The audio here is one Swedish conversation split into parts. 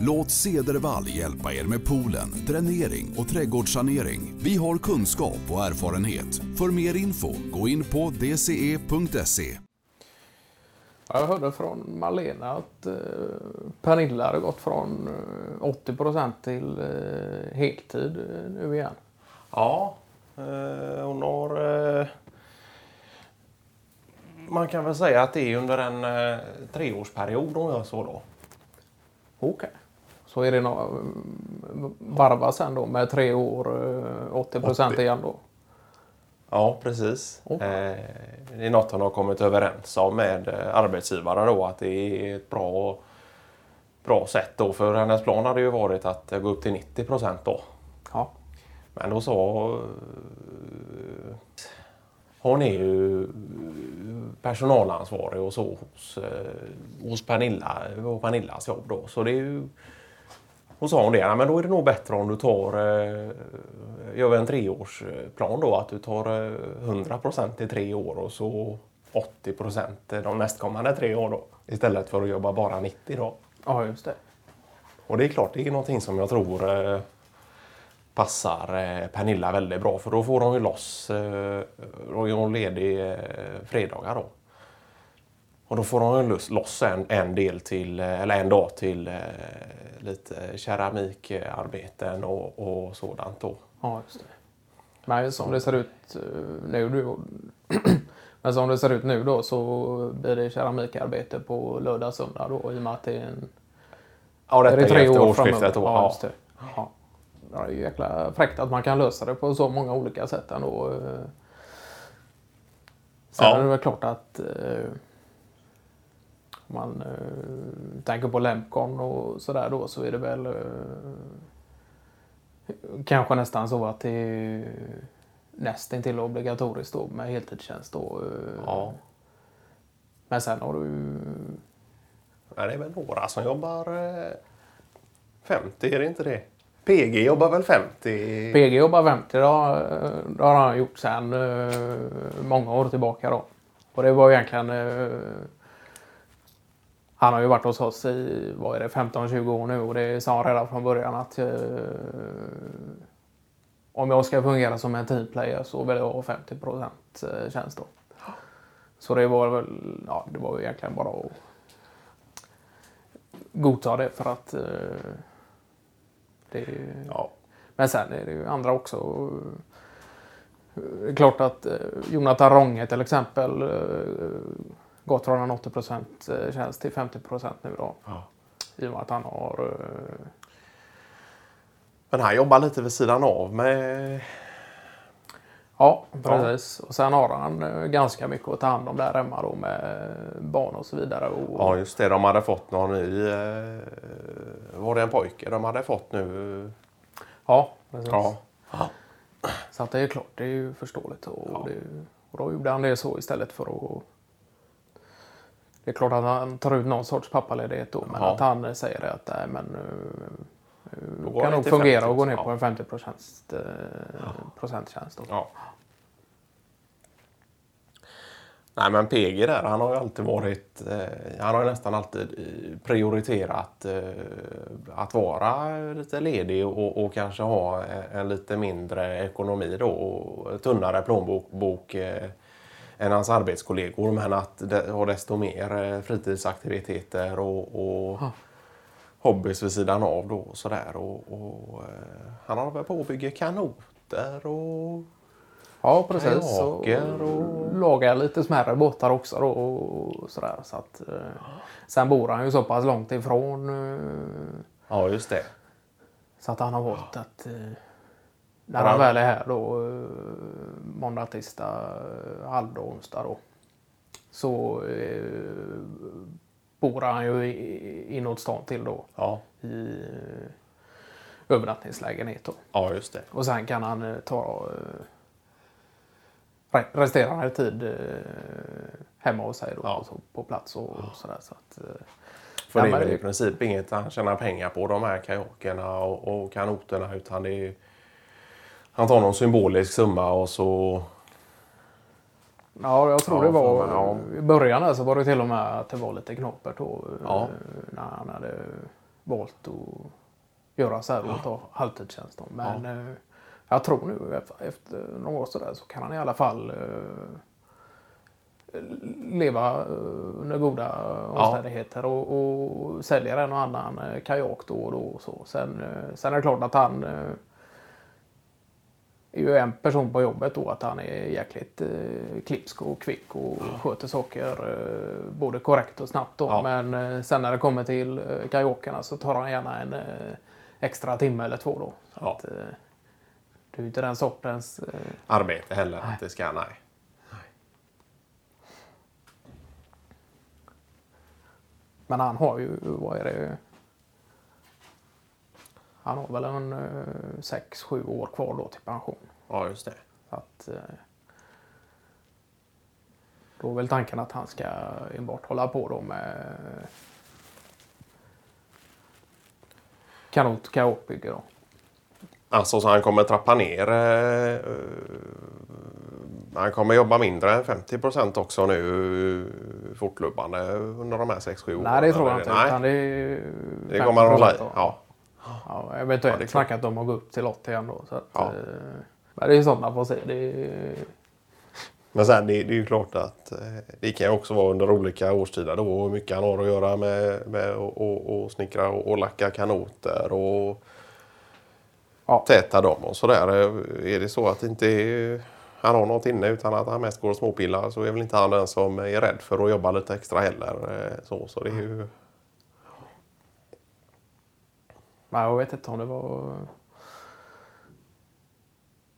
Låt Cedervall hjälpa er med poolen, dränering och trädgårdssanering. Vi har kunskap och erfarenhet. För mer info, gå in på dce.se. Jag hörde från Malena att eh, Pernilla hade gått från eh, 80% till eh, heltid nu igen. Ja, eh, hon har... Eh, man kan väl säga att det är under en eh, treårsperiod hon gör så då. Okej. Så är det eh, varva sen då med tre år, eh, 80 80. igen då? Ja, precis. Okej. Eh, det är något hon har kommit överens om med eh, arbetsgivaren då att det är ett bra, bra sätt då. För hennes plan hade ju varit att gå upp till 90 procent då. Ja. Men då sa... eh, Hon är ju personalansvarig och så hos, eh, hos Pernilla och Pernillas jobb då. Så det är ju... Och sa hon det, "Ja, men då är det nog bättre om du tar, eh, gör en treårsplan då, att du tar eh, 100 procent i tre år och så 80 procent de nästkommande tre år då. Istället för att jobba bara 90 då. ja, just det. Och det är klart, det är någonting som jag tror eh, passar eh, Pernilla väldigt bra. För då får hon ju loss, eh, då är hon ledig eh, fredagar då. Och då får ju loss- en, en del till, eh, eller en dag till eh, lite keramikarbeten och, och sådant då. Ja, just det. Men som det ser ut eh, nu då, men som det ser ut nu då så blir det keramikarbete på lördag söndag då i och med att det är en Ja, är det är tre efter år årsskiftet då. Ja, just det. Ja. Det är ju jäkla fräckt att man kan lösa det på så många olika sätt ändå. eh. Sen Ja. är det väl klart att om man eh, tänker på Lemcon och sådär då så är det väl eh, kanske nästan så att det är nästintill obligatoriskt då med heltidstjänst då. eh. Ja. Men sen har du Men det är väl några som jobbar eh, 50, är det inte det? PG jobbar väl 50? PG jobbar 50, det har, det har han gjort sedan eh, många år tillbaka. Då. Och det var egentligen... eh, han har ju varit hos oss i vad är det, 15-20 år nu och det sa han redan från början att eh, om jag ska fungera som en teamplayer så vill jag ha 50 procent tjänst då. Så det var väl, ja det var ju egentligen bara att godta det för att eh, det ju- Ja. men sen är det ju andra också. Det är klart att eh, Jonathan Ronge till exempel eh, gått från en 80% tjänst till 50% nu då. Ja. I och med att han har... eh, Men han jobbar lite vid sidan av med... Ja, precis. Och sen har han eh, ganska mycket att ta hand om där hemma då med barn och så vidare. Och, Ja, just det. De hade fått någon ny... Eh, var det en pojke de hade fått nu? ja, precis. Ja. Så att det är klart, det är ju förståeligt. Och, det, och då gjorde han det så istället för att... Det är klart att han tar ut någon sorts pappaledighet då, men Ja. att han säger det att nej, men Då det går kan nog fungera 50, att gå ner ja. på en 50 procents, eh, procenttjänst. Då. ja. Nej, men PG där, han har ju alltid varit... Eh, han har ju nästan alltid eh, prioriterat eh, att vara lite ledig och, och kanske ha en, en lite mindre ekonomi då och tunnare plånbok bok, eh, än hans arbetskollegor men att ha desto mer eh, fritidsaktiviteter och, och Ja. hobbys vid sidan av då och sådär. Och, och, eh, han håller väl på att bygga kanoter och Ja, precis. Kajaker och- lagar lite smärre båtar också då, och sådär. Så att, eh, sen bor han ju så pass långt ifrån eh, Ja, just det. Så att han har valt att eh, när Ja. han väl är här då eh, måndag, tisdag, eh, halvdag, onsdag då. Så eh, bor han ju i- inåt stan till då Ja, i eh, övernattningslägenhet då. ja just det. Och sen kan han ta eh, re- resterande tid eh, hemma hos sig då, Ja. alltså på plats och sådär. Så att, För Ja, det är väl i princip inget han tjänar pengar på, de här kajakerna och, och kanoterna. Utan det är, han tar någon symbolisk summa och så... Ja, jag tror Ja, det var... för- I början där så var det till och med att det var lite knapert då. Ja. eh, När han hade valt att göra så här och ta halvtidstjänst. Men eh, jag tror nu efter, några år så, där, så kan han i alla fall eh, leva under goda omständigheter och, och säljer en och annan kajak då och då. Och så. Sen, sen är det klart att han ju en person på jobbet då att han är jäkligt eh, klipsk och kvick och sköter saker eh, både korrekt och snabbt. Då. Ja. Men eh, sen när det kommer till eh, kajakerna så tar han gärna en eh, extra timme eller två då. Ja. att, eh, det är ju inte den sortens... Eh, Arbete heller. Att det ska, nej. men han har ju, vad är det? Han har väl en eh, sex, sju år kvar då till pension. Ja, just det. Att, eh, då är väl tanken att han ska enbart hålla på då med kanot kajakbygge då. Alltså så han kommer trappa ner. Eh, eh, han kommer jobba mindre än 50 procent också nu eh, fortlöpande under de här 6-7 åren. Nej det tror jag inte. Nej, det, det kommer han hålla i. 50% då. Ja. Ja, eventuellt Ja, snackat om att gå upp till 80 igen då. Så att, Ja. eh, det är ju sånt man får se. Det är, Men sen det, det är ju klart att eh, det kan ju också vara under olika årstider då. Hur mycket han har att göra med, med att och, och snickra och, och lacka kanoter och Ja. täta dem och sådär. Är det så att inte är, han har något inne utan att han mest går och småpillar så är väl inte han den som är rädd för att jobba lite extra heller. eh, Så, så det är ju... Nej, jag vet inte om det var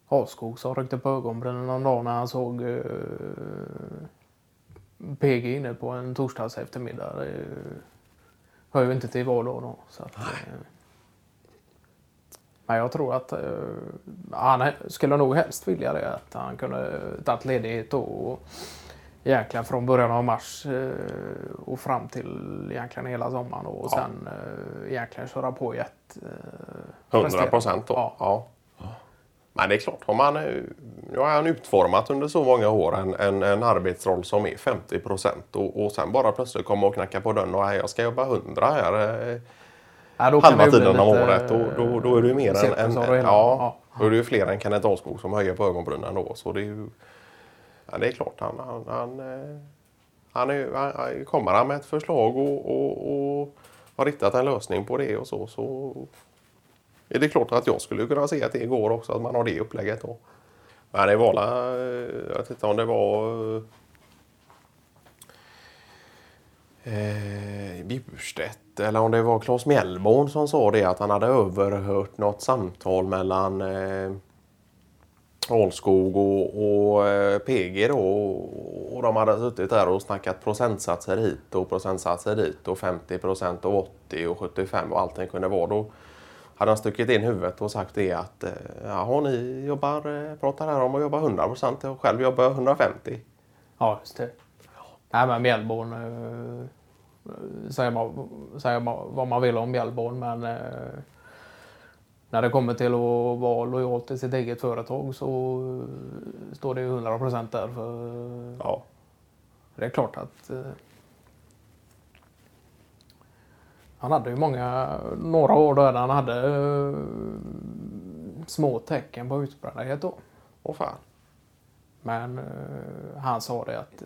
Havskog som ryckte på ögonbrynen någon dag när han såg uh, PG inne på en torsdags eftermiddag. Det uh, hör ju inte till vardag då. Så att, eh, men jag tror att eh, han skulle nog helst vilja det. Att han kunde tagit ledighet då och egentligen från början av mars eh, och fram till egentligen hela sommaren och Ja. sen eh, egentligen köra på i ett eh, 100 procent då. Ja. Ja. Men det är klart, om man, eh, nu har han utformat under så många år en, en, en arbetsroll som är 50 procent och, och sen bara plötsligt komma och knacka på dörren och "Nej, jag ska jobba 100 här eh, Ja, halva tiden om året. Då, då, då är det ju mer än, hela. ja, Ja. Då är det ju fler än Kenneth Ahlskog som höjer på ögonbrynen då. Så det är ju, ja, det är klart, han, han, han, eh, han, är, han, kommer han med ett förslag och, och, och har riktat en lösning på det och så, så är det klart att jag skulle kunna se att det går också, att man har det upplägget då. Men det var väl, jag vet inte om det var eh, eh, Bjurstedt eller om det var Claes Mjällborn som sa det att han hade överhört något samtal mellan eh, Ahlskog och, och eh, PG då och, och de hade suttit där och snackat procentsatser hit och procentsatser dit och 50 procent och 80 och 75 och allting kunde vara. Då hade han stuckit in huvudet och sagt det att eh, jaha, ni jobbar, eh, pratar här om att jobba 100 procent och själv jobbar jag 150. Ja, just det. Nej, men Mjällborn. Säger, man, säger man vad man vill om Mjällborn, men när det kommer till att vara lojal till sitt eget företag så eh, står det ju 100 procent där. För Ja. det är klart att eh, han hade ju många, några år där han hade eh, små tecken på utbrändhet då. Åh fan. Men eh, han sa det att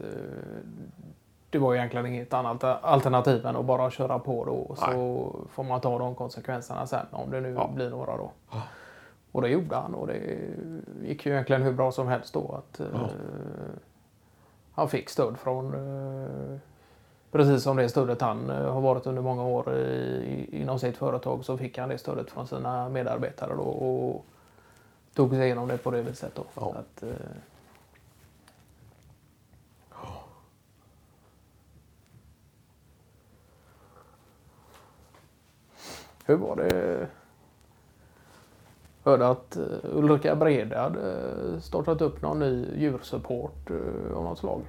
det var egentligen inget annat alternativ än att bara köra på då. Så får man ta de konsekvenserna sen om det nu Ja. blir några då. Och det gjorde han och det gick ju egentligen hur bra som helst då. Att, eh, Han fick stöd från eh, Precis som det stödet han eh, har varit under många år i, inom sitt företag så fick han det stödet från sina medarbetare då och tog sig igenom det på det viset då. Ja. Att, Hur var det? Hörde att eh, Ulrika Brede hade eh, startat upp någon ny djursupport eh, av något slag.